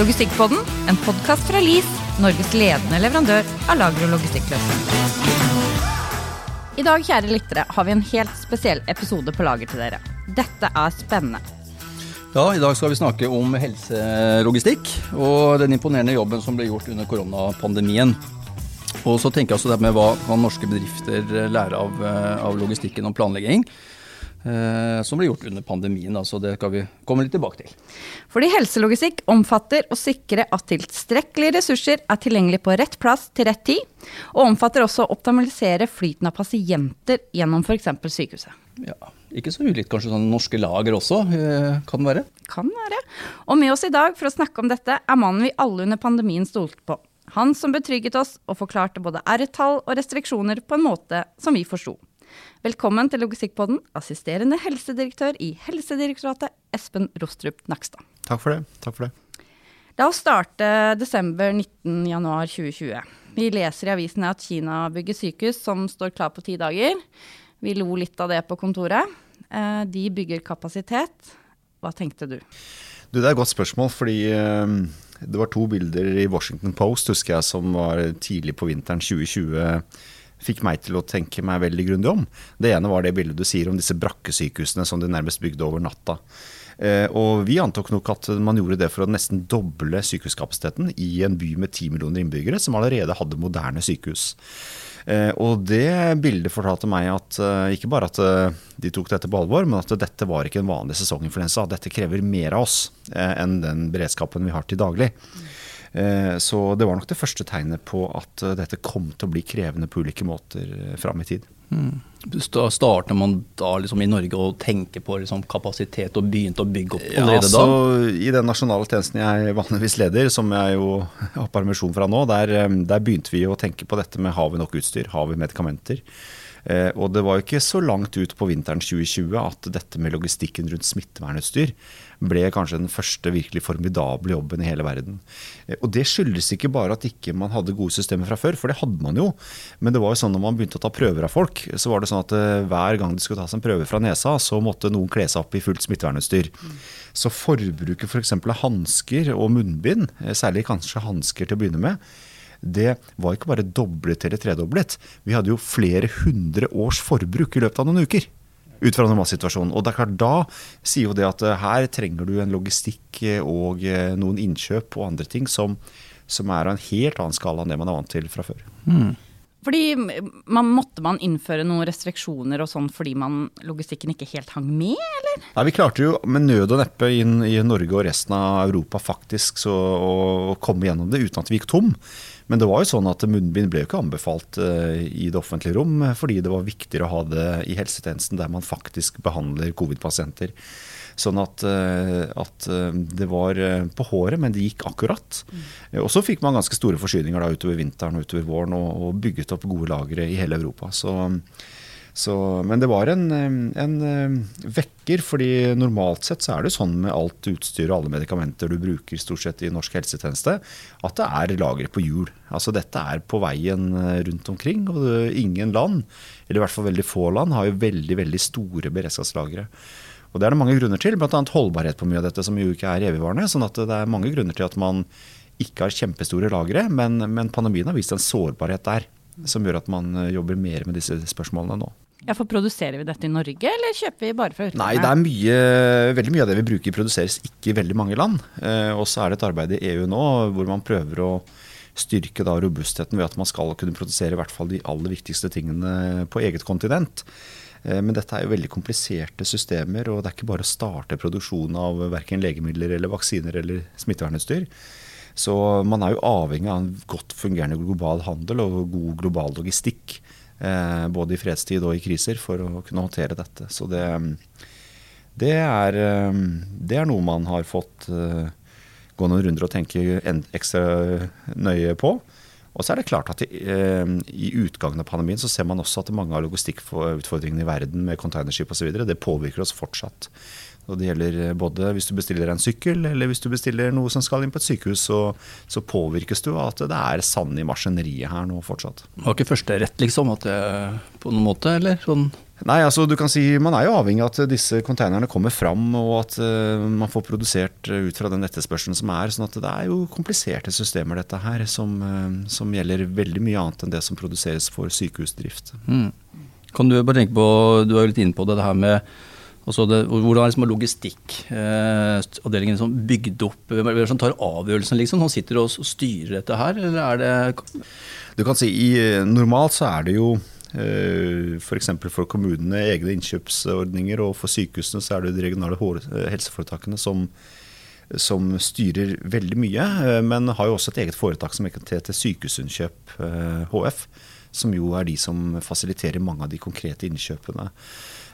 Logistikkpodden, en podkast fra LIS, Norges ledende leverandør av lager- og logistikkløsninger. I dag kjære lyttere, har vi en helt spesiell episode på lager til dere. Dette er spennende. Ja, I dag skal vi snakke om helselogistikk og den imponerende jobben som ble gjort under koronapandemien. Og så tenker jeg også det med hva kan norske bedrifter lære av, eh, av logistikken og planlegging. Eh, som ble gjort under pandemien. så det skal vi komme litt tilbake til. Fordi helselogistikk omfatter å sikre at tilstrekkelige ressurser er tilgjengelig på rett plass til rett tid, og omfatter også å optimalisere flyten av pasienter gjennom f.eks. sykehuset. Ja, Ikke så ulikt kanskje sånn norske lager også, eh, kan være? Kan være. Og med oss i dag for å snakke om dette, er mannen vi alle under pandemien stolte på. Han som betrygget oss og forklarte både R-tall og restriksjoner på en måte som vi forsto. Velkommen til Logistikkpodden, assisterende helsedirektør i Helsedirektoratet, Espen Rostrup Nakstad. Takk for det. Takk for det. La oss starte desember 19. januar 2020. Vi leser i avisene at Kina bygger sykehus som står klar på ti dager. Vi lo litt av det på kontoret. Eh, de bygger kapasitet. Hva tenkte du? Du, Det er et godt spørsmål, fordi eh, det var to bilder i Washington Post husker jeg, som var tidlig på vinteren 2020 fikk meg til å tenke meg veldig grundig om. Det ene var det bildet du sier om disse brakkesykehusene som de nærmest bygde over natta. Eh, og vi antok nok at man gjorde det for å nesten doble sykehuskapasiteten i en by med ti millioner innbyggere, som allerede hadde moderne sykehus. Eh, og det bildet fortalte meg at eh, ikke bare at de tok dette på alvor, men at dette var ikke en vanlig sesonginfluensa. Dette krever mer av oss enn den beredskapen vi har til daglig. Så det var nok det første tegnet på at dette kom til å bli krevende på ulike måter fram i tid. Mm. Starter man da liksom i Norge å tenke på liksom kapasitet og begynte å bygge opp allerede ja, da? I den nasjonale tjenesten jeg vanligvis leder, som jeg jo har permisjon fra nå, der, der begynte vi å tenke på dette med har vi nok utstyr, har vi medikamenter. Eh, og det var jo ikke så langt ut på vinteren 2020 at dette med logistikken rundt smittevernutstyr ble kanskje den første virkelig formidable jobben i hele verden. Eh, og det skyldes ikke bare at ikke man hadde gode systemer fra før, for det hadde man jo. Men det var jo sånn når man begynte å ta prøver av folk, så var det sånn at eh, hver gang det skulle tas en prøve fra nesa, så måtte noen kle seg opp i fullt smittevernutstyr. Så forbruket f.eks. For av hansker og munnbind, særlig kanskje hansker til å begynne med, det var ikke bare doblet eller tredoblet. Vi hadde jo flere hundre års forbruk i løpet av noen uker. Ut fra normalsituasjonen. Og det er klart, da sier jo det at eh, her trenger du en logistikk eh, og eh, noen innkjøp og andre ting som, som er av en helt annen skala enn det man er vant til fra før. Mm. Fordi man, Måtte man innføre noen restriksjoner og sånn fordi man, logistikken ikke helt hang med, eller? Nei, Vi klarte jo med nød og neppe inn i Norge og resten av Europa faktisk så, å komme gjennom det uten at vi gikk tom. Men det var jo sånn at munnbind ble jo ikke anbefalt uh, i det offentlige rom, fordi det var viktigere å ha det i helsetjenesten der man faktisk behandler covid-pasienter. Sånn at, uh, at uh, det var på håret, men det gikk akkurat. Mm. Og så fikk man ganske store forsyninger da utover vinteren og utover våren, og, og bygget opp gode lagre i hele Europa. Så så, men det var en, en, vekker, fordi normalt sett så er det sånn med alt utstyr og alle medikamenter du bruker stort sett i norsk helsetjeneste, at det er lagre på hjul. Altså dette er på veien eh, rundt omkring. Og ingen land, eller i hvert fall veldig få land, har jo veldig, veldig store beredskapslagre. Og det er det mange grunner til, bl.a. holdbarhet på mye av dette, som jo ikke er evigvarende. sånn at det er mange grunner til at man ikke har kjempestore lagre, men, men pandemien har vist en sårbarhet der som gjør at man eh, jobber mer med disse spørsmålene nå. Ja, for Produserer vi dette i Norge, eller kjøper vi bare fra utlandet? Nei, det er mye, veldig mye av det vi bruker produseres ikke i veldig mange land. Eh, og så er det et arbeid i EU nå hvor man prøver å styrke da robustheten ved at man skal kunne produsere i hvert fall de aller viktigste tingene på eget kontinent. Eh, men dette er jo veldig kompliserte systemer, og det er ikke bare å starte produksjon av verken legemidler eller vaksiner eller smittevernutstyr. Så man er jo avhengig av en godt fungerende global handel og god global logistikk. Eh, både i fredstid og i kriser, for å kunne håndtere dette. Så det, det, er, eh, det er, noe man har fått eh, gå noen runder og tenke ekstra nøye på. Og så er det klart at i, i, utgangen av pandemien så ser man også at mange av logistikkutfordringene i verden med containerskip osv. det påvirker oss fortsatt. Og det gjelder eh, både hvis du bestiller en sykkel, eller hvis du bestiller noe som skal inn på et sykehus, så, så påvirkes du av at det er sand i maskineriet her nå fortsatt. Det var ikke første rett, liksom? At det, på noen måte, eller? Sånn Nei, altså du kan si Man er jo avhengig av at disse konteinerne kommer fram, og at uh, man får produsert ut fra den etterspørselen som er. sånn at det er jo kompliserte systemer dette her, som, uh, som gjelder veldig mye annet enn det som produseres for sykehusdrift. Mm. Kan du bare tenke på, du er jo litt inne på det, det her med altså det, hvordan er liksom logistikkavdelingen eh, liksom bygd opp? Hvem er det som tar avgjørelsen, liksom? Som sitter og styrer dette her, eller er det Du kan si i, normalt så er det jo Eh, F.eks. For, kommunene egne innkjøpsordninger, og for sykehusene så er det de regionale helseforetakene som, som styrer veldig mye. Eh, men har jo også et eget foretak som heter Sykehusinnkjøp HF, eh, som jo er de som fasiliterer mange av de konkrete innkjøpene.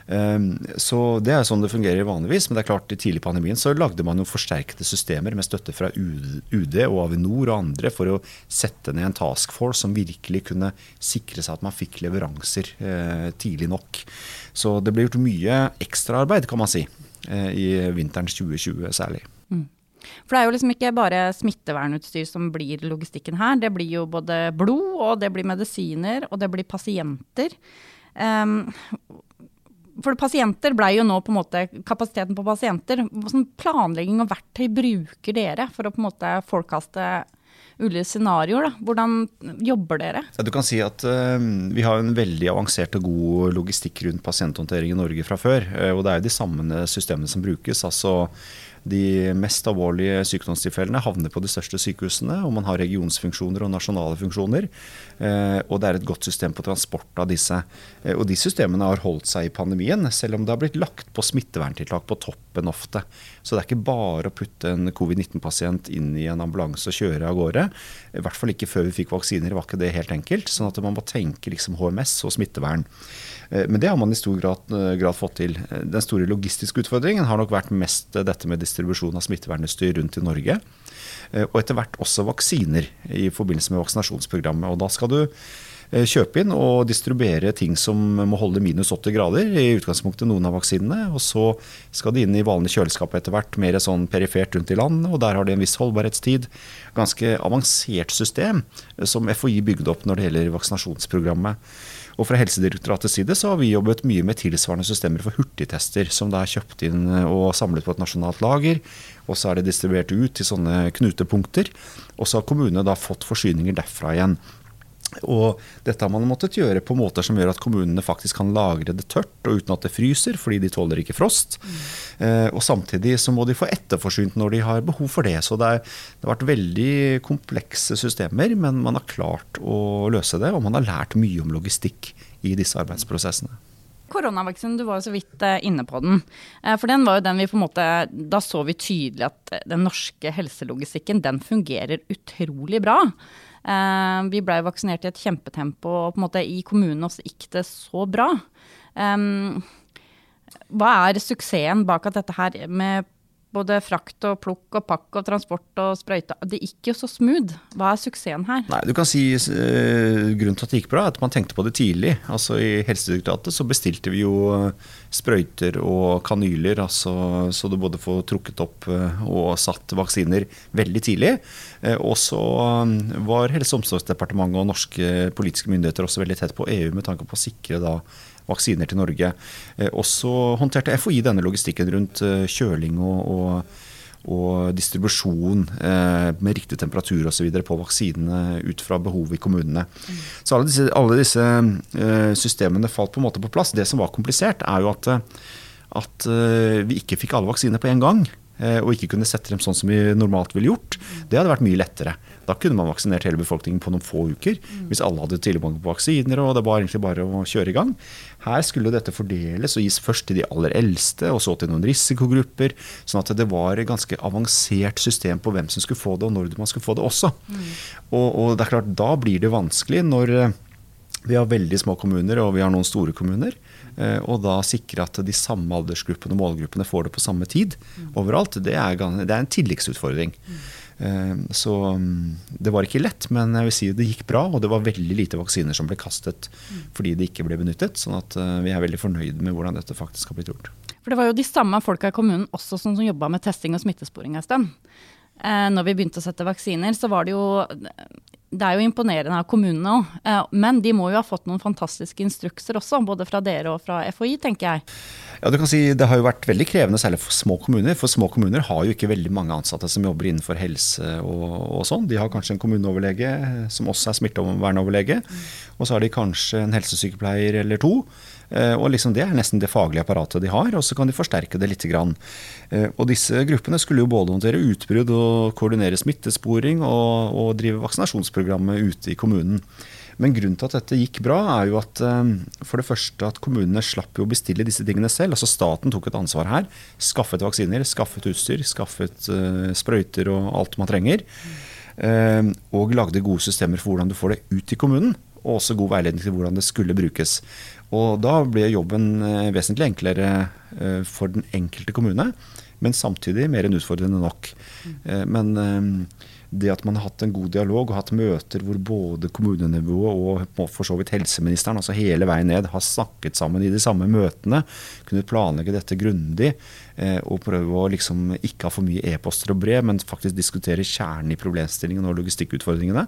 Ehm, så det er sånn det fungerer vanligvis. Men det er klart, i tidlig pandemien så lagde man jo forsterkede systemer med støtte fra UD og Avinor og andre for å sette ned en task force som virkelig kunne sikre seg at man fikk leveranser eh, tidlig nok. Så det ble gjort mye ekstraarbeid, kan man si, eh, i vinterens 2020 særlig. Mm. For det er jo liksom ikke bare smittevernutstyr som blir logistikken her. Det blir jo både blod, og det blir medisiner, og det blir pasienter. Um, for pasienter ble jo nå på en måte kapasiteten på pasienter. Hvilken planlegging og verktøy bruker dere for å på en måte forkaste ulike scenarioer? Da? Hvordan jobber dere? Ja, du kan si at uh, Vi har en veldig avansert og god logistikk rundt pasienthåndtering i Norge fra før. Uh, og Det er jo de samme systemene som brukes. altså de mest alvorlige sykdomstilfellene havner på de største sykehusene, og man har regionsfunksjoner og nasjonale funksjoner. Eh, og det er et godt system på transport av disse. Eh, og de systemene har holdt seg i pandemien, selv om det har blitt lagt på smitteverntiltak på toppen ofte. Så det er ikke bare å putte en covid-19-pasient inn i en ambulanse og kjøre av gårde. I hvert fall ikke før vi fikk vaksiner, var ikke det helt enkelt. sånn at man må tenke liksom HMS og smittevern. Eh, men det har man i stor grad, eh, grad, fått til. Eh, den store logistiske utfordringen har nok vært mest dette med distribusjon av smittevernutstyr rundt i Norge. Og etter hvert også vaksiner i forbindelse med vaksinasjonsprogrammet. Og da skal du kjøpe inn og distribuere ting som må holde minus 80 grader, i utgangspunktet noen av vaksinene. Og så skal de inn i vanlig kjøleskap etter hvert, mer sånn perifert rundt i land. Og der har de en viss holdbarhetstid. Ganske avansert system som FHI bygde opp når det gjelder vaksinasjonsprogrammet. Og fra Helsedirektoratets side så har vi jobbet mye med tilsvarende systemer for hurtigtester, som da er kjøpt inn og samlet på et nasjonalt lager. Og så er det distribuert ut til sånne knutepunkter. Og så har kommunene da fått forsyninger derfra igjen. Og dette har man måttet gjøre på måter som gjør at kommunene faktisk kan lagre det tørt og uten at det fryser, fordi de tåler ikke frost. Eh, og samtidig så må de få etterforsynt når de har behov for det. Så det, er, det, har vært veldig komplekse systemer, men man har klart å løse det. Og man har lært mye om logistikk i disse arbeidsprosessene. Koronavaksinen, du var jo så vidt eh, inne på den. Eh, for den var jo den vi på en måte Da så vi tydelig at den norske helselogistikken, den fungerer utrolig bra. Eh, vi blei vaksinert i et kjempetempo, og på en måte i kommunen også gikk det så bra. hva er suksessen bak at dette her med både frakt og plukk og pakk og transport og sprøyte. Det gikk jo så smooth. Hva er suksessen her? Nei, du kan si uh, Grunnen til at det gikk bra, er at man tenkte på det tidlig. Altså I Helsedirektoratet så bestilte vi jo eh, sprøyter og kanyler, altså, så du både får trukket opp uh, og satt vaksiner veldig tidlig. Og så var Helse- og omsorgsdepartementet og norske politiske myndigheter også veldig tett på EU med tanke på å sikre da vaksiner til Norge. Eh, også håndterte FHI denne logistikken rundt eh, kjøling og, og og distribusjon eh, med riktig temperatur osv. på vaksinene ut fra behovet i kommunene. Mm. Så alle disse, alle disse systemene falt på en måte på plass. Det som var komplisert, er jo at, at vi ikke fikk alle vaksiner på en gang. Eh, og ikke kunne sette dem sånn som vi normalt ville gjort, det hadde vært mye lettere. Da kunne man vaksinert hele befolkningen på noen få uker. Hvis alle hadde tilgang på vaksiner og det var egentlig bare å kjøre i gang. Her skulle dette fordeles og gis først til de aller eldste, og så til noen risikogrupper. Sånn at det var et ganske avansert system på hvem som skulle få det, og når man skulle få det også. Mm. Og, og, det er klart, da blir det vanskelig når eh, vi har veldig små kommuner og vi har noen store kommuner. Eh, og da sikre at de samme aldersgruppene og målgruppene får det på samme tid overalt, det er, det er en tilleggsutfordring. Mm. Så mm, det var ikke lett, men jeg vil si det gikk bra. Og det var veldig lite vaksiner som ble kastet fordi det ikke ble benyttet. sånn at eh, vi er veldig fornøyd med hvordan dette faktisk har blitt gjort. For det var jo de samme folka i kommunen også som, som jobba med testing og smittesporing en stund. Eh, når vi begynte å sette vaksiner, så var det jo det er jo imponerende av kommunene òg, eh, men de må jo ha fått noen fantastiske instrukser også, både fra dere og fra FHI, tenker jeg. Ja, du kan si Det har jo vært veldig krevende, særlig for små kommuner. For små kommuner har jo ikke veldig mange ansatte som jobber innenfor helse og, og sånn. De har kanskje en kommuneoverlege som også er smittevernoverlege. Mm. Og så har de kanskje en helsesykepleier eller to. Eh, og liksom Det er nesten det faglige apparatet de har, og så kan de forsterke det litt. Eh, og disse gruppene skulle jo både håndtere utbrudd og koordinere smittesporing og, og drive vaksinasjonsprogrammet ute i kommunen. Men grunnen til at dette gikk bra, er jo at eh, for det første at kommunene slapp jo å bestille disse tingene selv. Altså Staten tok et ansvar her. Skaffet vaksiner, skaffet utstyr, skaffet sprøyter og alt man trenger. Og lagde gode systemer for hvordan du får det ut i kommunen. Og også god veiledning til hvordan det skulle brukes. Og da ble jobben eh, vesentlig enklere eh, for den enkelte kommune, men samtidig mer enn utfordrende nok. Mm. Men det at man har hatt en god dialog og hatt møter hvor både kommunenivået og for så vidt helseministeren, altså hele veien ned, har snakket sammen i de samme møtene, kunnet planlegge dette grundig og prøve å liksom ikke ha for mye e-poster og brev, men faktisk diskutere kjernen i problemstillingen og logistikkutfordringene,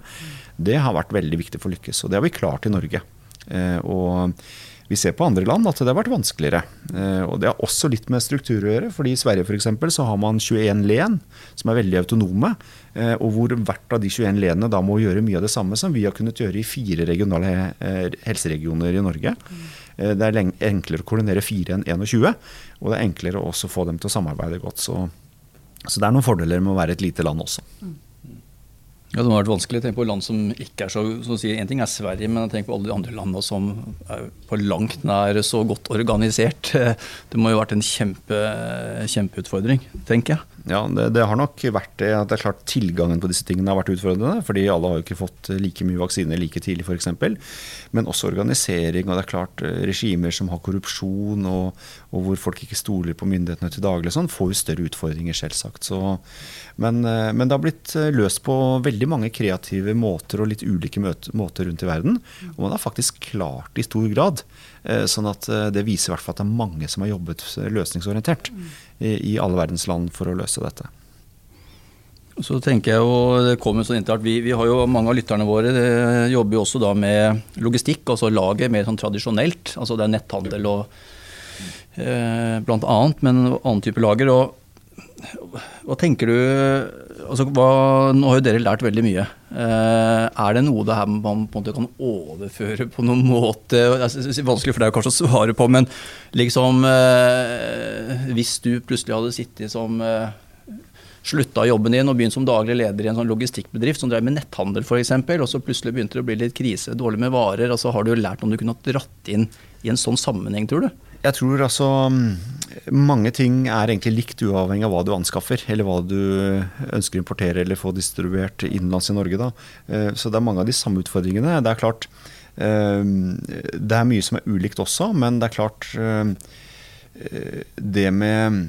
det har vært veldig viktig for å lykkes. Og det har vi klart i Norge. Og vi ser på andre land at det har vært vanskeligere. Eh, og Det har også litt med struktur å gjøre. fordi I Sverige for eksempel, så har man 21 len som er veldig autonome. Eh, og hvor hvert av de 21 lenene da må gjøre mye av det samme som vi har kunnet gjøre i fire regionale eh, helseregioner i Norge. Det er enklere å koordinere fire enn 21, og det er enklere også å få dem til å samarbeide godt. Så, så det er noen fordeler med å være et lite land også. Ja, Det må ha vært vanskelig. Tenk på land som ikke er så, så å si, En ting er Sverige, men tenk på alle de andre landene som er på langt nær så godt organisert. Det må jo ha vært en kjempe, kjempeutfordring, tenker jeg. Ja, det, det, har nok vært det. det er klart Tilgangen på disse tingene har vært utfordrende. fordi alle har jo ikke fått like mye vaksiner like tidlig, f.eks. Men også organisering. Og det er klart eh, regimer som har korrupsjon, og, og hvor folk ikke stoler på myndighetene til daglig, sånn, får jo større utfordringer, selvsagt. Så, men, eh, men, det har blitt eh, løst på veldig mange kreative måter og litt ulike måter rundt i verden. Og man har faktisk klart i stor grad. Sånn at det viser i hvert fall at det er mange som har jobbet løsningsorientert i, alle verdens land for å løse dette. Så tenker jeg jo, det kommer sånn at vi, vi, har jo Mange av lytterne våre jobber jo også da med logistikk, altså laget mer sånn tradisjonelt. altså Det er netthandel og eh, blant annet, men annen type lager. og hva tenker du altså, hva, Nå har jo dere lært veldig mye. Eh, er det noe det her man på en måte kan overføre på noen måte? Det er vanskelig for deg kanskje å svare på, men liksom eh, Hvis du plutselig hadde sittet som eh, slutta jobben din og begynt som daglig leder i en sånn logistikkbedrift som drev med netthandel f.eks., og så plutselig begynte det å bli litt krise, dårlig med varer, altså har du lært om du kunne dratt inn i en sånn sammenheng, tror du? Jeg tror altså mange ting er egentlig likt uavhengig av hva du anskaffer, eller hva du ønsker å importere eller få distribuert innenlands i Norge. Da. Eh, så det er mange av de samme utfordringene. Det er klart eh, det er mye som er ulikt også, men det er klart eh, det med,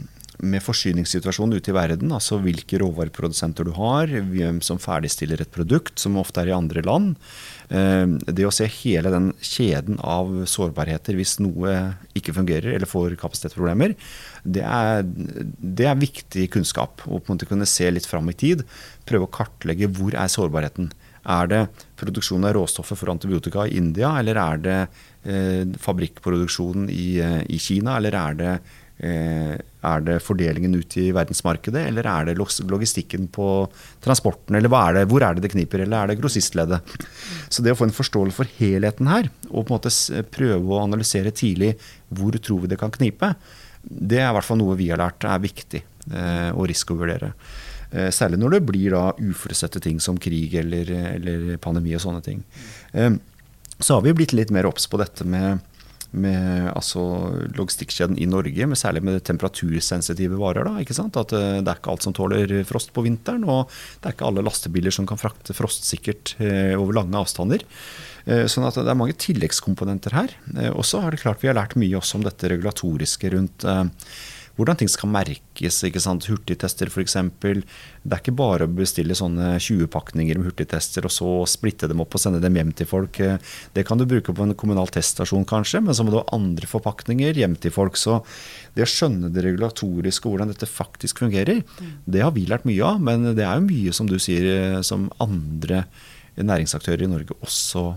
med forsyningssituasjonen ute i verden, altså hvilke råvareprodusenter du har, hvem som ferdigstiller et produkt, som ofte er i andre land, Eh, det å se hele den kjeden av sårbarheter hvis noe ikke fungerer eller får kapasitetsproblemer, det er, det er viktig kunnskap. Å på en måte kunne se litt fram i tid. Prøve å kartlegge hvor er sårbarheten. Er det produksjon av råstoffer for antibiotika i India, eller er det eh, fabrikkproduksjon i, eh, i, Kina, eller er det er det fordelingen ut i verdensmarkedet, eller er det logistikken på transporten? Eller er det, hvor er det det kniper, eller er det grossistleddet? Så det å få en forståelse for helheten her, og på en måte prøve å analysere tidlig hvor tror vi det kan knipe, det er i hvert fall noe vi har lært er viktig eh, å risikovurdere. Eh, særlig når det blir da uforutsette ting som krig eller, eller pandemi og sånne ting. Så har vi blitt litt mer obs på dette med med altså, logistikkjeden i Norge, med særlig med temperatursensitive varer. Da, ikke sant? At eh, Det er ikke alt som tåler frost på vinteren, og det er ikke alle lastebiler som kan frakte frostsikkert eh, over lange avstander. Eh, sånn at det er mange tilleggskomponenter her. Og så er det klart vi har lært mye også om dette regulatoriske rundt hvordan ting skal merkes. ikke sant? Hurtigtester f.eks. Det er ikke bare å bestille sånne 20-pakninger med hurtigtester og så splitte dem opp og sende dem hjem til folk. Det kan du bruke på en kommunal teststasjon kanskje, men så må du ha andre forpakninger hjem til folk. Så det å skjønne det regulatoriske hvordan dette faktisk fungerer, det har vi lært mye av. Men det er jo mye, som du sier, som andre næringsaktører i Norge også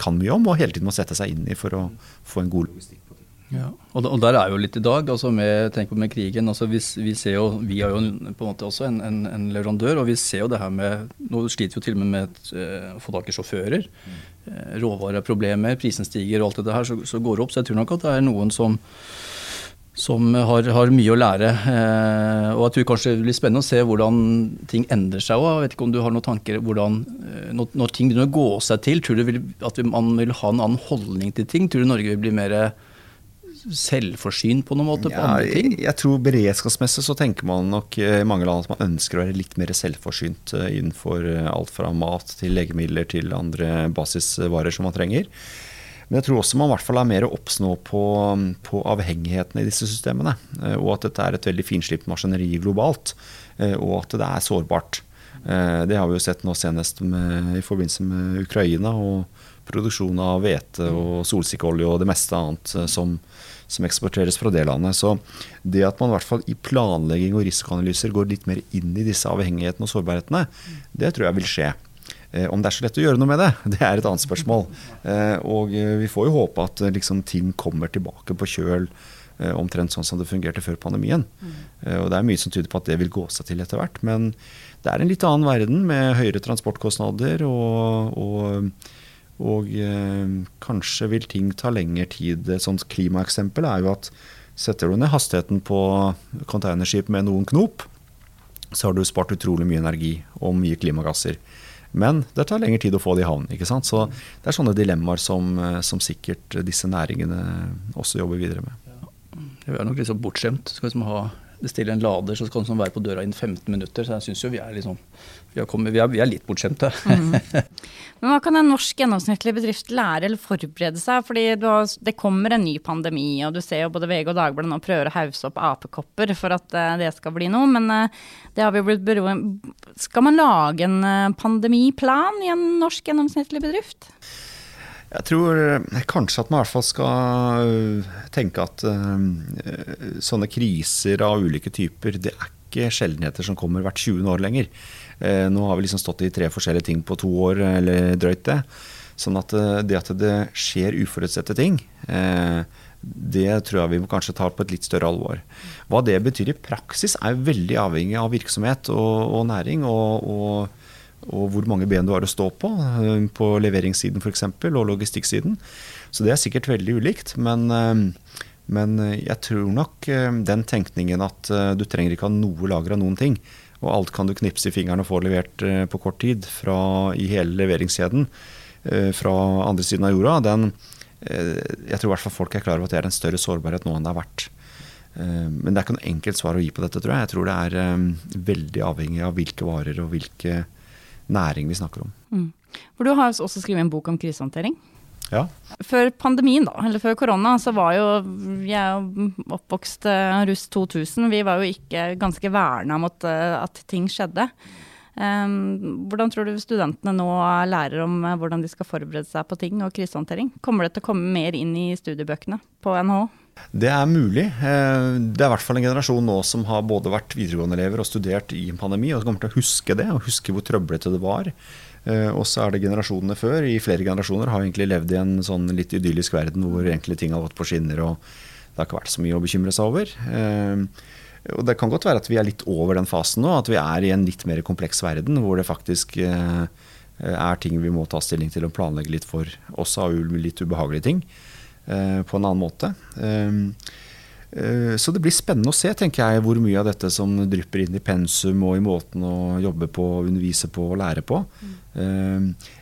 kan mye om, og hele tiden må sette seg inn i for å få en god logistikk. Ja, og, og, der er jo litt i dag, altså med, tenk på med krigen. altså vi, vi, ser jo, vi er jo på en måte også en, en, en, leverandør, og vi ser jo det her med Nå sliter vi jo til og med med uh, å få tak i sjåfører. Mm. råvareproblemer, prisen stiger og alt det her, så, så, går det opp. Så jeg tror nok at det er noen som, som har, har, mye å lære. Eh, og jeg tror kanskje det blir spennende å se hvordan ting endrer seg òg. Vet ikke om du har noen tanker hvordan når, når, ting begynner å gå seg til, tror du vil, at man vil ha en annen holdning til ting? Tror du Norge vil bli mer selvforsynt på noen måte på ja, andre ting? Jeg, jeg tror beredskapsmessig så tenker man nok eh, i mange land at man ønsker å være litt mer selvforsynt eh, innenfor eh, alt fra mat til legemidler til andre basisvarer som man trenger. Men jeg tror også man i hvert fall er mer obs nå på, på avhengighetene i disse systemene. Og at dette er et veldig finslipt maskineri globalt. Og at det er sårbart. Det har vi jo sett nå senest med, i forbindelse med Ukraina og produksjon av hvete og solsikkeolje og det meste annet som, som eksporteres fra det landet. Så det at man i hvert fall i planlegging og risikoanalyser går litt mer inn i disse avhengighetene og sårbarhetene, det tror jeg vil skje. Eh, om det er så lett å gjøre noe med det, det er et annet spørsmål. Eh, og eh, vi får jo håpe at liksom, ting kommer tilbake på kjøl omtrent sånn som det fungerte før pandemien. Mm. Og det er mye som tyder på at det vil gå seg til etter hvert. Men det er en litt annen verden med høyere transportkostnader og, og og eh, kanskje vil ting ta lengre tid. Et sånt klimaeksempel er jo at setter du ned hastigheten på containerskip med noen knop, så har du spart utrolig mye energi og mye klimagasser. Men det tar lengre tid å få det i havn. ikke sant? Så det er sånne dilemmaer som, eh, som sikkert disse næringene også jobber videre med. Vi er nok litt så bortskjemt. Skal liksom ha bestille en lader, så skal den sånn være på døra innen 15 minutter. Så jeg syns jo vi er, liksom, vi, kommet, vi, er, vi er, litt bortskjemte. Mm. Men hva kan en norsk gjennomsnittlig bedrift lære eller forberede seg? Fordi har, det kommer en ny pandemi, og du ser jo både VG og Dagbladet nå prøver å hause opp apekopper for at uh, det skal bli noe. Men uh, det har vi blitt bero... Skal man lage en uh, pandemiplan i en norsk gjennomsnittlig bedrift? Jeg tror eh, kanskje at man i hvert fall skal eh, tenke at sånne kriser av ulike typer, det er ikke sjeldenheter som kommer hvert 20. år lenger. Uh, nå har vi liksom stått i tre forskjellige ting på to år, eller drøyt det. Sånn at uh, det at det skjer uforutsette ting, det tror jeg vi må kanskje ta på et litt større alvor. Hva det betyr i praksis, er veldig avhengig av virksomhet og, og næring. og, og og hvor mange ben du har å stå på, eh, på leveringssiden f.eks. og logistikksiden. Så det er sikkert veldig ulikt. Men, eh, men, jeg tror nok eh, den tenkningen at du trenger ikke ha noe lager av noen ting, og alt kan du knipse i fingeren og få levert på kort tid fra, i hele leveringskjeden fra andre siden av jorda, den, jeg tror i hvert fall folk er klar over at det er en større sårbarhet nå enn det har vært. Men det er ikke noe enkelt svar å gi på dette, tror jeg. Jeg tror det er veldig avhengig av hvilke varer og hvilke næring vi snakker om. Mm. For Du har også skrevet en bok om krisehåndtering. Ja. Før pandemien, da, eller før korona, så var jo jeg oppvokst uh, russ 2000. Vi var jo ikke ganske verna mot uh, at ting skjedde. Um, hvordan tror du studentene nå lærer om uh, hvordan de skal forberede seg på ting og krisehåndtering? Kommer det til å komme mer inn i studiebøkene på NHO? Det er mulig. Det er i hvert fall en generasjon nå som har både vært videregående-elever og studert i en pandemi, og som kommer til å huske det, og huske hvor trøblete det var. Og så er det generasjonene før, i flere generasjoner, har egentlig levd i en sånn litt idyllisk verden hvor egentlig ting har gått på skinner, og det har ikke vært så mye å bekymre seg over. Og Det kan godt være at vi er litt over den fasen nå, at vi er i en litt mer kompleks verden hvor det faktisk eh, er ting vi må ta stilling til og planlegge litt for, også av litt ubehagelige ting, eh, på en annen måte. Eh, så det blir spennende å se tenker jeg, hvor mye av dette som drypper inn i pensum og i måten å jobbe på, undervise på og lære på. Mm.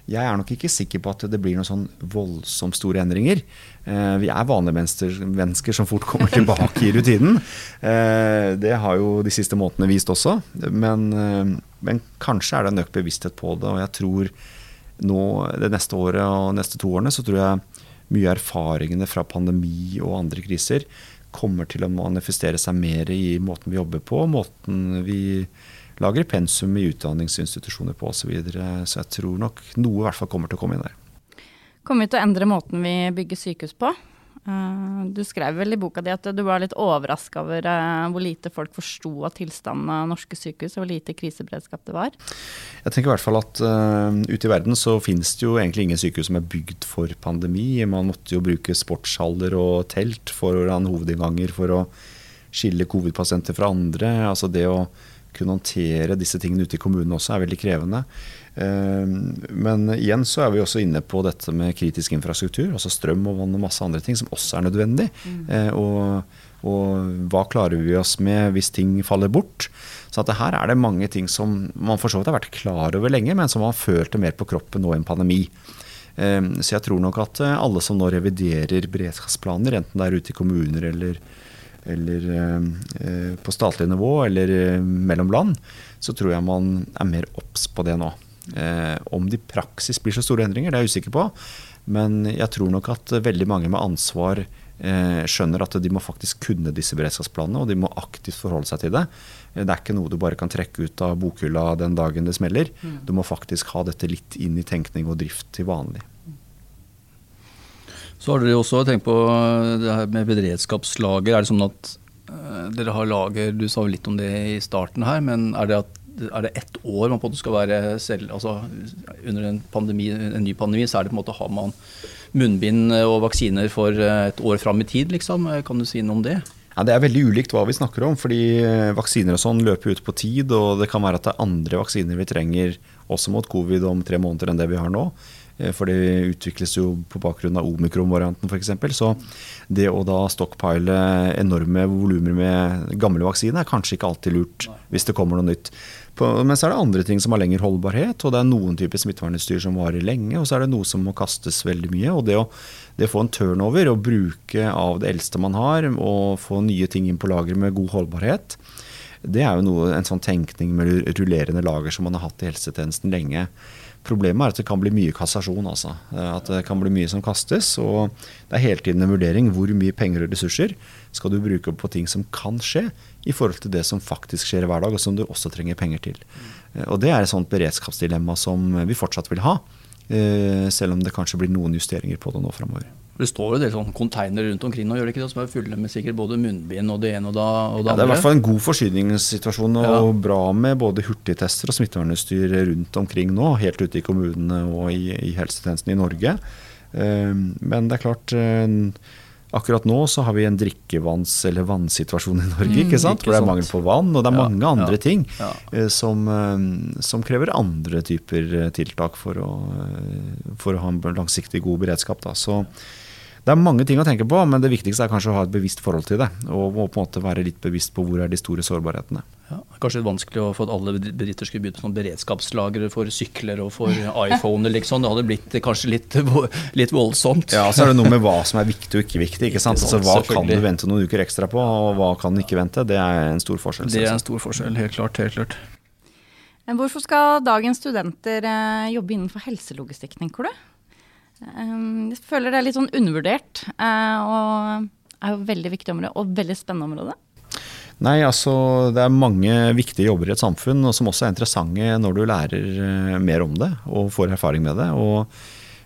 Jeg er nok ikke sikker på at det blir noen sånn voldsomt store endringer. Eh, vi er vanlige mennesker som fort kommer tilbake i rutinen. Eh, det har jo de siste månedene vist også. Men, eh, men kanskje er det en økt bevissthet på det. Og jeg tror nå det neste året og neste to årene så tror jeg mye erfaringene fra pandemi og andre kriser kommer til å manifestere seg mer i måten vi jobber på, måten vi lager pensum i utdanningsinstitusjoner på osv. Så, så jeg tror nok noe i hvert fall kommer til å komme inn der. Kommer vi til å endre måten vi bygger sykehus på? Eh, du skrev vel i boka di at du var litt overraska over eh, hvor lite folk forsto av tilstanden av norske sykehus, og hvor lite kriseberedskap det var? Jeg tenker i hvert fall at uh, ute i verden så finnes det jo egentlig ingen sykehus som er bygd for pandemi. Man måtte jo bruke sportshaller og telt foran hovedinnganger for å skille covid-pasienter fra andre. Altså det å kunne håndtere disse tingene ute i kommunene også er veldig krevende. Ehm, men igjen så er vi også inne på dette med kritisk infrastruktur, altså strøm og vann og masse andre ting som også er nødvendig. Mm. Eh, og, og, hva klarer vi oss med hvis ting faller bort? Så at her er det mange ting som man for så vidt har vært klar over lenge, men som man følte mer på kroppen nå i en pandemi. Ehm, så jeg tror nok at eh, alle som nå reviderer beredskapsplaner, enten det er ute i kommuner eller eller eh, på statlig nivå eller mellom land, så tror jeg man er mer obs på det nå. Eh, om det i praksis blir så store endringer, det er jeg usikker på. Men jeg tror nok at veldig mange med ansvar eh, skjønner at de må faktisk kunne disse beredskapsplanene, og de må aktivt forholde seg til det. Det er ikke noe du bare kan trekke ut av bokhylla den dagen det smeller. Mm. Du må faktisk ha dette litt inn i tenkning og drift til vanlig. Så har dere også tenkt på det her med beredskapslager. Er det sånn at dere har lager Du sa litt om det i starten her, men er det, at, er det ett år man på en måte skal være selv altså Under en, pandemi, en ny pandemi så er det på en måte har man munnbind og vaksiner for eh, et år fram i tid, liksom. Kan du si noe om det? Ja, Det er veldig ulikt hva vi snakker om. fordi eh, Vaksiner og sånn løper ut på tid. Og det kan være at det er andre vaksiner vi trenger også mot covid om tre måneder enn det vi har nå. Eh, for det utvikles jo på bakgrunn av omikron-varianten f.eks. Så det å da stockpile enorme volumer med gamle vaksiner er kanskje ikke alltid lurt hvis det kommer noe nytt. Men så er det andre ting som har lengre holdbarhet, og det er noen typer smittevernutstyr som varer lenge, og så er det noe som må kastes veldig mye. og det å, det å få en turnover og bruke av det eldste man har, og få nye ting inn på lageret med god holdbarhet, det er jo noe, en sånn tenkning med rullerende lager som man har hatt i helsetjenesten lenge. Problemet er at det kan bli mye kassasjon. Altså. Eh, at det kan bli mye som kastes. Og det er hele tiden en vurdering hvor mye penger og ressurser skal du bruke på ting som kan skje, i forhold til det som faktisk skjer hver dag, og som du også trenger penger til. Eh, og det er et sånt beredskapsdilemma som vi fortsatt vil ha. Eh, selv om det kanskje blir noen justeringer på det nå framover. Det står jo en del sånn containere rundt omkring nå, gjør det ikke det, som er fulle med sikkert både munnbind og det ene og, da, og det ja, Det er i hvert fall en god forsyningssituasjon og ja. bra med både hurtigtester og smittevernutstyr rundt omkring nå. Helt ute i kommunene og i, i helsetjenesten i Norge. Ehm, men det er klart eh, Akkurat nå så har vi en drikkevanns- eller vannsituasjon i Norge. Mm, ikke sant? Hvor det er mangel på vann, og det er ja, mange andre ja, ting ja. Eh, som, eh, som, krever andre typer tiltak for å, for å ha en langsiktig god beredskap. Da. Så det er mange ting å tenke på, men det viktigste er kanskje å ha et bevisst forhold til det. Og, på en måte være litt bevisst på hvor er de store sårbarhetene. Ja, kanskje litt vanskelig å få at alle bedrifter skulle begynt sånn beredskapslagre for sykler og for iPhoner, liksom. Det hadde blitt kanskje litt, litt, voldsomt. Ja, så er det noe med hva som er viktig og ikke viktig. ikke sant? Altså, hva kan du vente noen uker ekstra på, og hva kan du ikke vente? Det er en stor forskjell. Det er en stor forskjell, helt klart. helt klart. Hvorfor skal dagens studenter eh, jobbe innenfor helselogistikk, tenker du? Ehm, jeg føler det er litt sånn undervurdert, eh, og er jo veldig viktig område, og veldig spennende område. Nei, altså Det er mange viktige jobber i et samfunn og som også er interessante når du lærer eh, mer om det og får erfaring med det. Og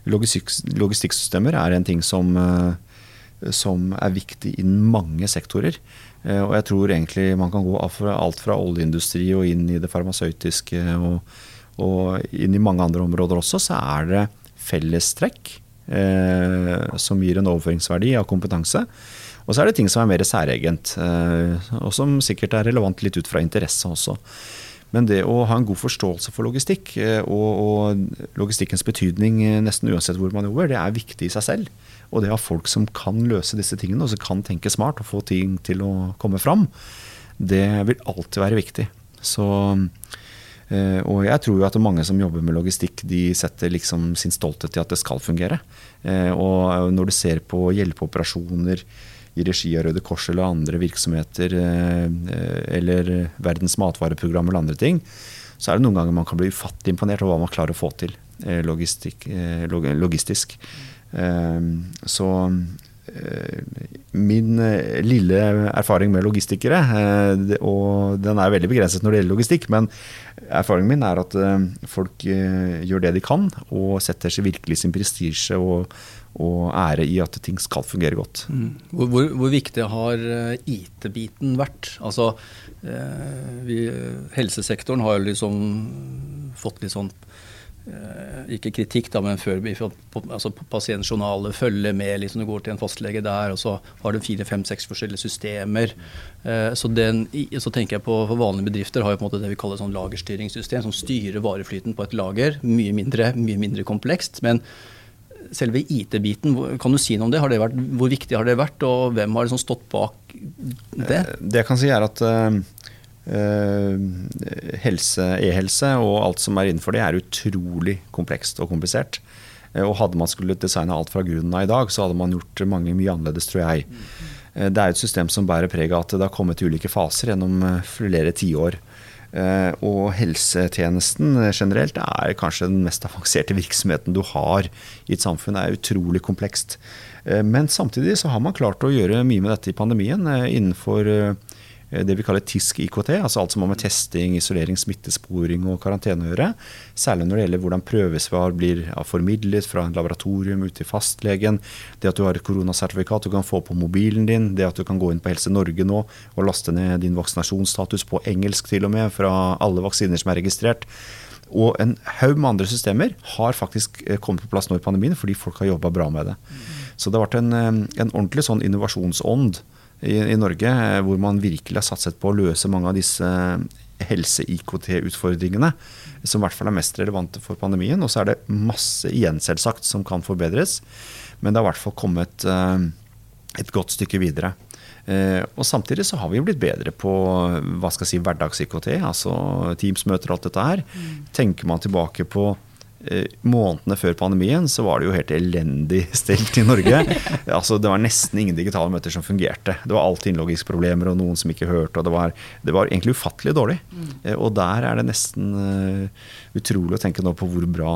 logistikk, logistikksystemer er en ting som, eh, som er viktig innen mange sektorer. Og jeg tror egentlig man kan gå alt fra oljeindustri og inn i det farmasøytiske og, og inn i mange andre områder også, så er det fellestrekk eh, som gir en overføringsverdi av kompetanse. Og så er det ting som er mer særegent, eh, og som sikkert er relevant litt ut fra interesse også. Men det å ha en god forståelse for logistikk eh, og, og logistikkens betydning eh, nesten uansett hvor man jobber, det er viktig i seg selv. Og det å ha folk som kan løse disse tingene, og som kan tenke smart og få ting til å komme fram, det vil alltid være viktig. Så og jeg tror jo at mange som jobber med logistikk, de setter liksom sin stolthet i at det skal fungere. Eh, og når du ser på hjelpeoperasjoner i regi av Røde Kors eller andre virksomheter, eh, eller Verdens matvareprogram eller andre ting, så er det noen ganger man kan bli ufattelig imponert over hva man klarer å få til logistisk. Så min lille erfaring med logistikere, og den er veldig begrenset når det gjelder logistikk, men Erfaringen min er at eh, folk eh, gjør det de kan, og setter seg virkelig sin prestisje og, og ære i at ting skal fungere godt. Mm. Hvor, hvor, hvor, viktig har eh, IT-biten vært? Altså, eh, vi, helsesektoren har jo liksom fått litt sånn Eh, ikke kritikk, da, men før altså, pasientjournaler følger med. liksom Du går til en fastlege der, og så har du fire, fem, seks forskjellige systemer. Eh, så, den, så, tenker jeg på for vanlige bedrifter har jo på en måte det vi kaller sånn lagerstyringssystem, som styrer vareflyten på et lager. Mye mindre, mye mindre komplekst. men selve IT-biten, kan du si noe om det? det vært, hvor viktig har det vært, og hvem har liksom stått bak det? Eh, det jeg kan si er at Eh, helse, e-helse og alt som er innenfor det, er utrolig komplekst og komplisert. Eh, og hadde man skulle designe alt fra grunnen av i dag, så hadde man gjort mange mye annerledes, tror jeg. Eh, det er et system som bærer preg av at det har kommet i ulike faser gjennom flere tiår. Og helsetjenesten generelt er kanskje den mest avanserte virksomheten du har i et samfunn. Det er utrolig komplekst. Men samtidig så har man klart å gjøre mye med dette i pandemien innenfor det vi kaller TISK IKT, altså alt som har med testing, isolering, smittesporing og karantene å gjøre. Særlig når det gjelder hvordan prøvesvar blir formidlet fra en laboratorium ut til fastlegen. Det at du har et koronasertifikat du kan få på mobilen din. Det at du kan gå inn på Helse Norge nå og laste ned din vaksinasjonsstatus på engelsk til og med fra alle vaksiner som er registrert. Og en haug med andre systemer har faktisk eh, kommet på plass nå i pandemien fordi folk har jobba bra med det. Så det har vært en, eh, en ordentlig sånn innovasjonsånd i, i Norge, eh, hvor man virkelig har satset på å løse mange av disse eh, helse-IKT-utfordringene, som i hvert fall er mest relevante for pandemien. Og så er det masse igjen, selvsagt, som kan forbedres. Men det har i hvert fall kommet eh, et godt stykke videre. og Samtidig så har vi blitt bedre på hva skal jeg si, hverdags-IKT, altså Teams-møter og alt dette her. Mm. Tenker man tilbake på månedene før pandemien så var det jo helt elendig stelt i Norge. altså Det var nesten ingen digitale møter som fungerte. Det var alltid innloggingsproblemer og noen som ikke hørte. og Det var, det var egentlig ufattelig dårlig. Mm. Eh, og der er det nesten uh, utrolig å tenke nå på hvor bra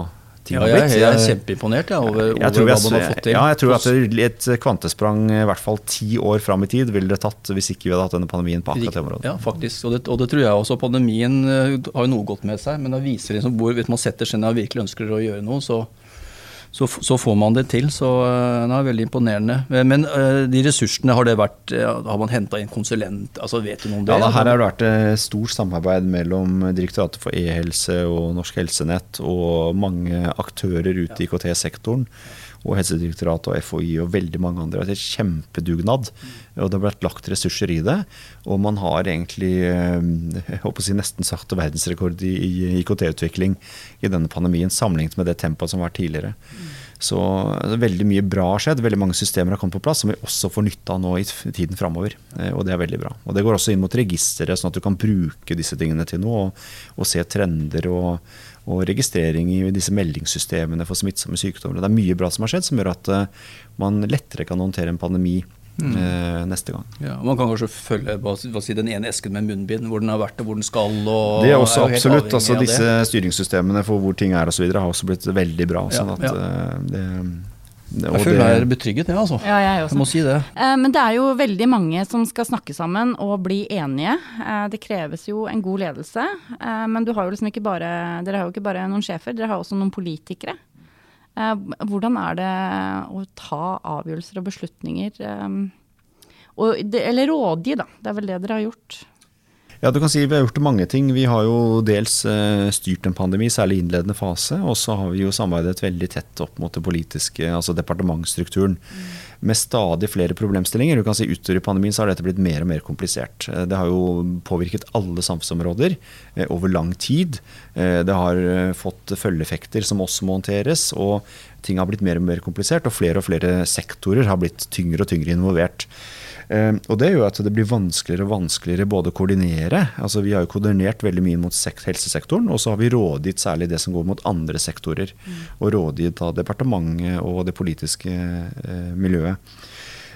ting ja, jeg, jeg er kjempeimponert ja, over, over hva man har fått til. Ja, jeg tror at et kvantesprang i hvert fall ti år fram i tid ville det tatt hvis ikke vi hadde hatt denne pandemien på akkurat det området. Ja, faktisk. Og det, og det, tror jeg også. Pandemien eh, har jo noe godt med seg, men det viser liksom hvor, hvis man setter seg ned og virkelig ønsker å gjøre noe, så så, så, får man det til. Så uh, det er veldig imponerende. Men uh, de ressursene, har det vært Har man henta inn konsulent? altså Vet du noe om det? Ja, da, Her har det vært stort samarbeid mellom Direktoratet for e-helse og Norsk Helsenett og mange aktører ute i IKT-sektoren og Helsedirektoratet og FHI og veldig mange andre. Det er et kjempedugnad. Og det har blitt lagt ressurser i det. Og man har egentlig jeg håper å si, nesten sagt verdensrekord i, IKT-utvikling i denne pandemien, sammenlignet med det tempoet som har vært tidligere. Så veldig mye bra har skjedd. Veldig mange systemer har kommet på plass som vi også får nytte av nå i tiden framover. Eh, og det er veldig bra. Og det går også inn mot registeret, sånn at du kan bruke disse tingene til noe og, og se trender og, og registrering i disse meldingssystemene for smittsomme sykdommer. Det er mye bra som har skjedd, som gjør at uh, man lettere kan håndtere en pandemi mm. uh, neste gang. Ja, man kan kanskje følge hva, hva si, den ene esken med munnbind, hvor den har vært og hvor den skal. Og, det er også er absolutt. Altså, disse styringssystemene for hvor ting er osv. har også blitt veldig bra. sånn at ja. uh, det jeg føler meg betrygget, jeg, ja, altså. Ja, jeg, også. jeg må si det. Eh, men det er jo veldig mange som skal snakke sammen og bli enige. Eh, det kreves jo en god ledelse. Eh, men du har jo liksom ikke bare, dere har jo ikke bare noen sjefer, dere har også noen politikere. Eh, hvordan er det å ta avgjørelser og beslutninger? Og, eller rådgi, da. Det er vel det dere har gjort? Ja, du kan si Vi har gjort mange ting. Vi har jo dels uh, styrt en pandemi, særlig innledende fase. Og så har vi jo samarbeidet veldig tett opp mot det politiske, altså departementsstrukturen. Med stadig flere problemstillinger. Du kan si Utover i pandemien så har dette blitt mer og mer komplisert. Eh, det har jo påvirket alle samfunnsområder uh, over lang tid. Det har fått følgeeffekter som også må håndteres. Og ting har blitt mer og mer komplisert, og flere og flere sektorer har blitt tyngre og tyngre involvert. Eh, og Det gjør at det blir vanskeligere og vanskeligere både å koordinere. altså Vi har jo koordinert veldig mye mot helsesektoren, og så har vi rådgitt særlig det som går mot andre sektorer. Mm. Og rådgitt av departementet og det politiske eh, miljøet.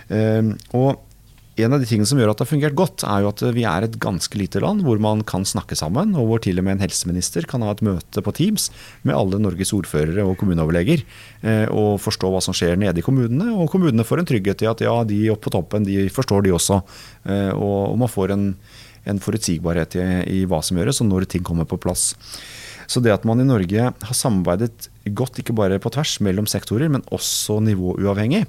Eh, og en av de tingene som gjør at det har fungert godt, er jo at vi er et ganske lite land hvor man kan snakke sammen, og hvor til og med en helseminister kan ha et møte på Teams med alle Norges ordførere og kommuneoverleger eh, og forstå hva som skjer nede i kommunene. Og kommunene får en trygghet i at ja, de oppe på toppen de forstår de også. Eh, og man får en, en forutsigbarhet i, i, hva som gjøres og når ting kommer på plass. Så det at man i Norge har samarbeidet godt, ikke bare på tvers mellom sektorer, men også nivåuavhengig,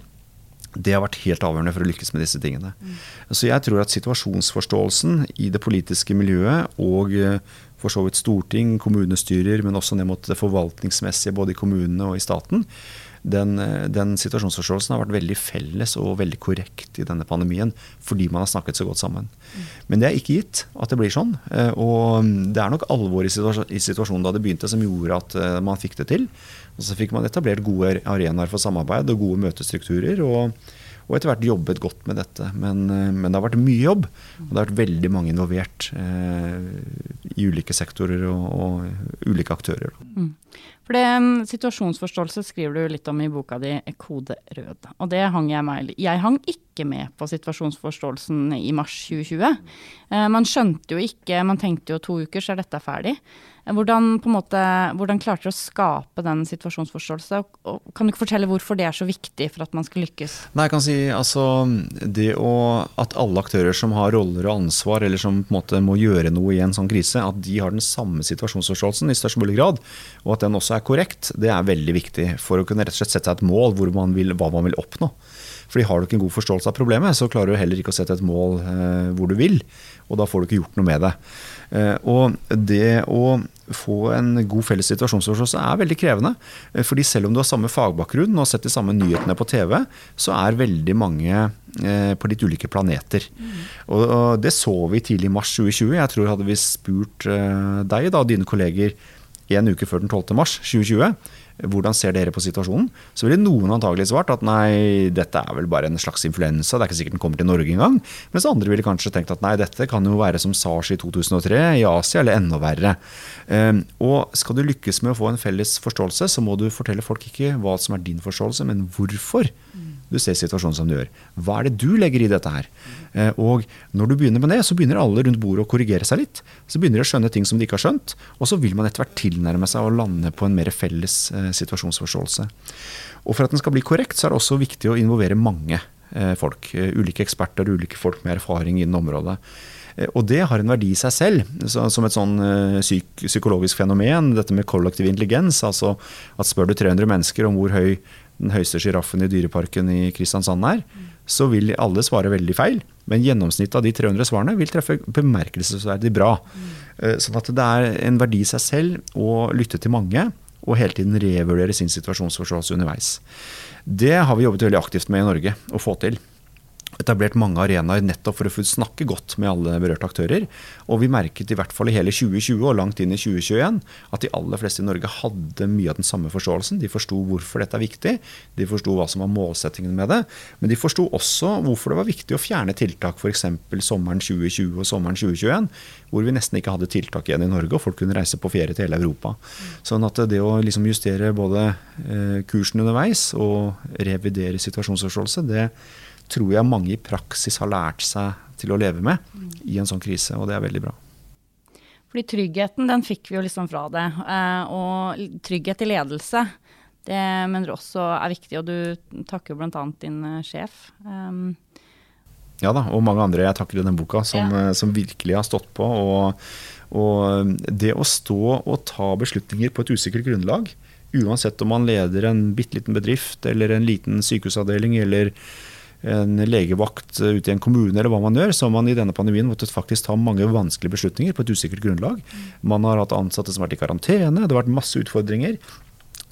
det har vært helt avgjørende for å lykkes med disse tingene. Mm. Så jeg tror at situasjonsforståelsen i det politiske miljøet og eh, for så vidt storting, kommunestyrer, men også ned mot det forvaltningsmessige både i kommunene og i staten, den, eh, den situasjonsforståelsen har vært veldig felles og veldig korrekt i denne pandemien fordi man har snakket så godt sammen. Mm. Men det er ikke gitt at det blir sånn. Eh, og det er nok alvoret i situasjonen da det begynte som gjorde at man fikk det til. Og så fikk man etablert gode arenaer for samarbeid og gode møtestrukturer. og og etter hvert jobbet godt med dette. Men, eh, men, det har vært mye jobb. Og det har vært veldig mange involvert eh, i ulike sektorer og, og ulike aktører. Mm. For det, um, Situasjonsforståelse skriver du litt om i boka di 'Kode rød'. Og det hang jeg meg Jeg hang ikke med på situasjonsforståelsen i mars 2020. Eh, man skjønte jo ikke Man tenkte jo to uker, så er dette ferdig. Hvordan, måte, hvordan klarte du å skape den situasjonsforståelse? Og, kan du ikke fortelle hvorfor det er så viktig for at man skal lykkes? Nei, jeg kan si altså, det å, At alle aktører som har roller og ansvar, eller som på en måte må gjøre noe i en sånn krise, at de har den samme situasjonsforståelsen i størst mulig grad, og at den også er korrekt, det er veldig viktig for å kunne rett og slett sette seg et mål man vil, hva man vil oppnå. Fordi Har du ikke en god forståelse av problemet, så klarer du heller ikke å sette et mål eh, hvor du vil. Og da får du ikke gjort noe med det. Eh, og det å få en god felles situasjonsforståelse er veldig krevende. Eh, fordi selv om du har samme fagbakgrunn og har sett de samme nyhetene på TV, så er veldig mange eh, på litt ulike planeter. Mm. Og, og, det så vi tidlig i mars 2020. Jeg tror hadde vi spurt eh, deg da, dine kolleger en uke før den 12. mars 2020 hvordan ser dere på situasjonen? Så ville noen antagelig svart at nei, dette er vel bare en slags influensa, det er ikke sikkert den kommer til Norge engang. Mens andre ville kanskje tenkt at nei, dette kan jo være som SARS i 2003 i Asia, eller enda verre. Ehm, og skal du lykkes med å få en felles forståelse, så må du fortelle folk ikke hva som er din forståelse, men hvorfor du ser situasjonen som du gjør. Hva er det du legger i dette her? Eh, og når du begynner med det, så begynner alle rundt bordet å korrigere seg litt. Så begynner de å skjønne ting som de ikke har skjønt, og så vil man etter hvert tilnærme seg å lande på en mer felles eh, situasjonsforståelse. Og for at den skal bli korrekt, så er det også viktig å involvere mange eh, folk. Ulike eksperter, ulike folk med erfaring innen området. Og det har en verdi i seg selv, som et sånn psyk psykologisk fenomen. Dette med kollektiv intelligens. altså at Spør du 300 mennesker om hvor høy den høyeste sjiraffen i dyreparken i Kristiansand er, så vil alle svare veldig feil. Men gjennomsnittet av de 300 svarene vil treffe bemerkelsesverdig bra. Mm. Sånn at det er en verdi i seg selv å lytte til mange og hele tiden revurdere sin situasjonsforståelse underveis. Det har vi jobbet veldig aktivt med i Norge å få til etablert mange arenaer nettopp for å snakke godt med alle berørte aktører. Og vi merket i hvert fall i hele 2020 og langt inn i 2021 at de aller fleste i Norge hadde mye av den samme forståelsen. De forsto hvorfor dette er viktig, de forsto hva som var målsettingen med det. Men de forsto også hvorfor det var viktig å fjerne tiltak f.eks. sommeren 2020 og sommeren 2021, hvor vi nesten ikke hadde tiltak igjen i Norge, og folk kunne reise på ferie til hele Europa. Sånn at det å liksom justere både eh, kursen underveis og revidere situasjonsforståelse, det tror jeg mange i praksis har lært seg til å leve med mm. i en sånn krise, og det er veldig bra. Fordi tryggheten, den fikk vi jo liksom fra det. Eh, og trygghet i ledelse, det mener du også er viktig, og du takker jo bl.a. din eh, sjef. Um. ja da, og mange andre jeg takker i den boka, som, ja. Eh, som virkelig har stått på. Og, og, det å stå og ta beslutninger på et usikkert grunnlag, uansett om man leder en bitte liten bedrift eller en liten sykehusavdeling eller en legevakt ute i en kommune, eller hva man gjør, så har man i denne pandemien måttet faktisk ta mange vanskelige beslutninger på et usikkert grunnlag. Man har hatt ansatte som har vært i karantene, det har vært masse utfordringer.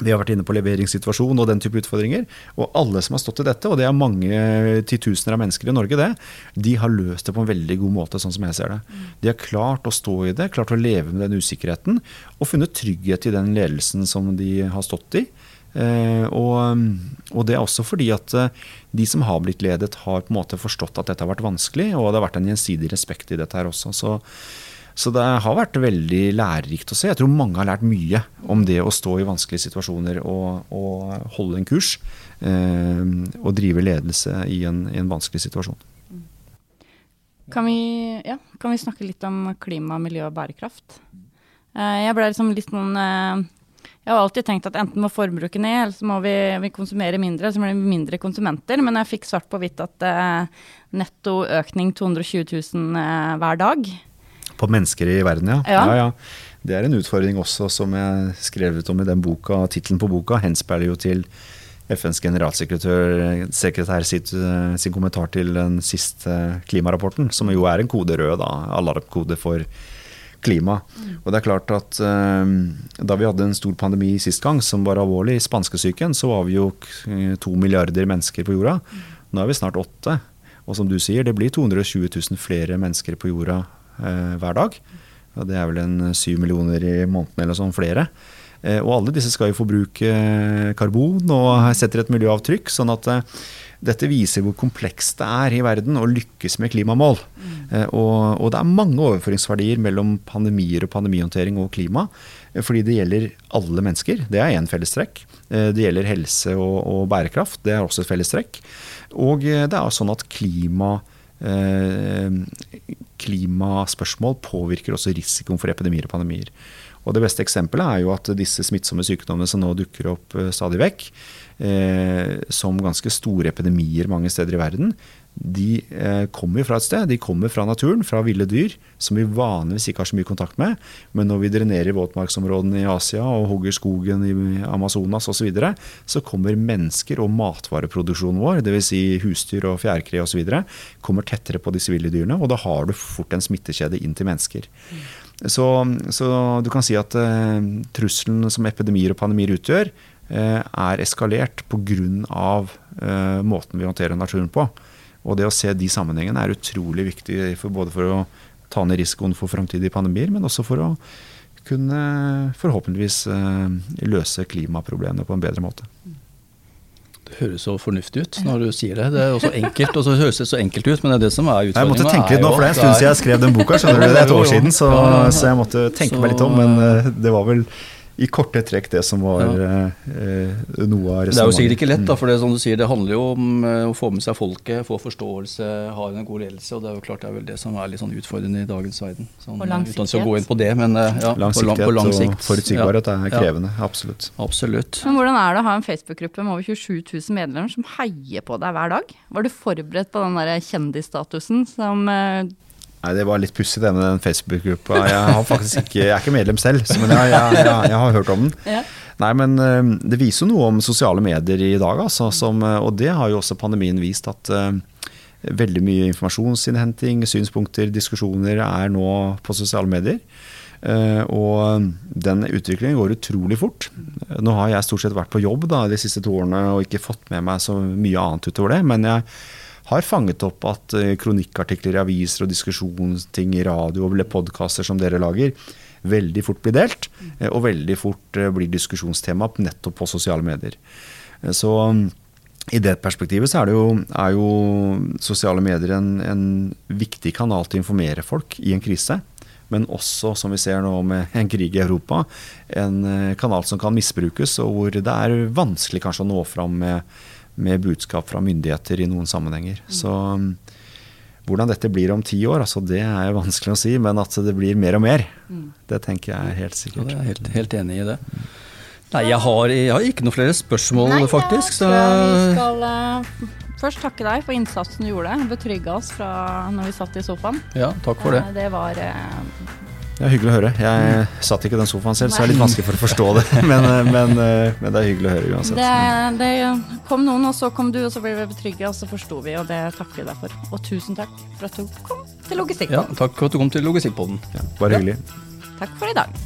Vi har vært inne på leveringssituasjon og den type utfordringer. Og alle som har stått i dette, og det er mange titusener av mennesker i Norge, det, de har løst det på en veldig god måte, sånn som jeg ser det. De har klart å stå i det, klart å leve med den usikkerheten, og funnet trygghet i den ledelsen som de har stått i. Eh, og, og, det er også fordi at eh, de som har blitt ledet, har på en måte forstått at dette har vært vanskelig, og det har vært en gjensidig respekt i dette her også. Så, så det har vært veldig lærerikt å se. Jeg tror mange har lært mye om det å stå i vanskelige situasjoner og, og holde en kurs. Eh, og drive ledelse i en, i en vanskelig situasjon. Kan vi, ja, kan vi, snakke litt om klima, miljø og bærekraft? Eh, jeg ble liksom litt noen eh, jeg har alltid tenkt at enten må forbruket ned, eller så må vi, vi konsumere mindre, så blir vi mindre konsumenter. Men jeg fikk svart på hvitt at eh, netto økning 220 000 eh, hver dag. På mennesker i verden, ja. ja. ja, ja. Det er en utfordring også, som jeg skrevet om i den boka. Tittelen på boka henspeiler jo til FNs generalsekretær sekretær sitt, sin kommentar til den siste klimarapporten, som jo er en kode rød, da, alarmkode for klima. Og det er klart at eh, Da vi hadde en stor pandemi sist gang, som var alvorlig, spanskesyken, så var vi jo to milliarder mennesker på jorda. Nå er vi snart åtte. Og som du sier, det blir 220 000 flere mennesker på jorda eh, hver dag. Og det er vel en syv millioner i måneden eller sånn flere. Eh, og alle disse skal jo forbruke karbon og setter et miljøavtrykk. sånn at dette viser hvor komplekst det er i verden å lykkes med klimamål. Mm. Og, og, det er mange overføringsverdier mellom pandemier og pandemihåndtering og klima. Fordi det gjelder alle mennesker. Det er én fellestrekk. Det gjelder helse og, og, bærekraft. Det er også et fellestrekk. Og det er sånn at klima klimaspørsmål påvirker også risikoen for epidemier og pandemier. Og Det beste eksempelet er jo at disse smittsomme sykdommene som nå dukker opp stadig vekk, eh, som ganske store epidemier mange steder i verden, de eh, kommer fra et sted. De kommer fra naturen, fra ville dyr, som vi vanligvis ikke har så mye kontakt med. Men når vi drenerer våtmarksområdene i Asia og hogger skogen i Amazonas osv., så, videre, så kommer mennesker og matvareproduksjonen vår, dvs. Si husdyr og fjærkre osv., kommer tettere på disse ville dyrene. Og da har du fort en smittekjede inn til mennesker. Så, så du kan si at uh, trusselen som epidemier og pandemier utgjør, Eh, er eskalert pga. Uh, måten vi håndterer naturen på. Og det å se de sammenhengene er utrolig viktig for både for å ta ned risikoen for framtidige pandemier, men også for å kunne forhåpentligvis uh, løse klimaproblemene på en bedre måte. Det høres så fornuftig ut når du sier det. Det er også enkelt, og så høres det så enkelt ut, men det er det som er utfordringen. Jeg måtte tenke litt nå, for det er en stund siden jeg skrev den boka, skjønner du. Det er et år siden, så, så jeg måtte tenke meg litt om. Men det var vel i korte trekk det som var ja. eh, noe av resonnementet. Det er jo sikkert ikke lett, da, for det, som du sier, det handler jo om eh, å få med seg folket, få forståelse, ha en god ledelse. og Det er jo klart det er vel det som er litt sånn utfordrende i dagens verden. Sånn, og langsiktighet. Uten å gå inn på det, men eh, ja, langsiktighet på lang, på lang sikt. og forutsigbarhet ja. er krevende. Absolutt. Absolutt. Men Hvordan er det å ha en Facebook-gruppe med over 27 000 medlemmer som heier på deg hver dag? Var du forberedt på den der kjendisstatusen som eh, Nei, Det var litt pussig det med den Facebook-gruppa. Jeg, jeg er ikke medlem selv, men jeg, jeg, jeg har hørt om den. Ja. Nei, men eh, Det viser jo noe om sosiale medier i dag. Altså, som, eh, og det har jo også pandemien vist. At uh, veldig mye informasjonsinnhenting, synspunkter, diskusjoner er nå på sosiale medier. Uh, og den utviklingen går utrolig fort. Nå har jeg stort sett vært på jobb da, de siste to årene og ikke fått med meg så mye annet utover det. men jeg har fanget opp at eh, kronikkartikler i aviser og diskusjonsting i radio og podkaster som dere lager, veldig fort blir delt, eh, og veldig fort eh, blir diskusjonstema nettopp på sosiale medier. Så i det perspektivet så er, det jo, er jo sosiale medier en, en, viktig kanal til å informere folk i en krise. Men også, som vi ser nå med en krig i Europa, en kanal som kan misbrukes, og hvor det er vanskelig kanskje å nå fram med med budskap fra myndigheter i noen sammenhenger. Mm. Så um, hvordan dette blir om ti år, altså det er vanskelig å si, men at det blir mer og mer, mm. det tenker jeg er helt sikkert. Ja, jeg er helt, helt, enig i det. Nei, jeg har, jeg har, ikke noen flere spørsmål, Nei, faktisk. Så vi skal uh, først takke deg for innsatsen du gjorde. Betrygga oss fra når vi satt i sofaen. Ja, takk for det. Uh, det var uh, det er hyggelig å høre. Jeg satt ikke i den sofaen selv, så det er litt vanskelig for å forstå det. Men, eh, men, eh, men det er hyggelig å høre uansett. Det, det, kom noen, og så kom du, og så ble vi betrygga, og så forsto vi, og det takker vi deg for. Og tusen takk for at du kom til Logistikkpodden. Ja, takk for at du kom til Logistikkpodden. Ja, bare hyggelig. Takk for i dag.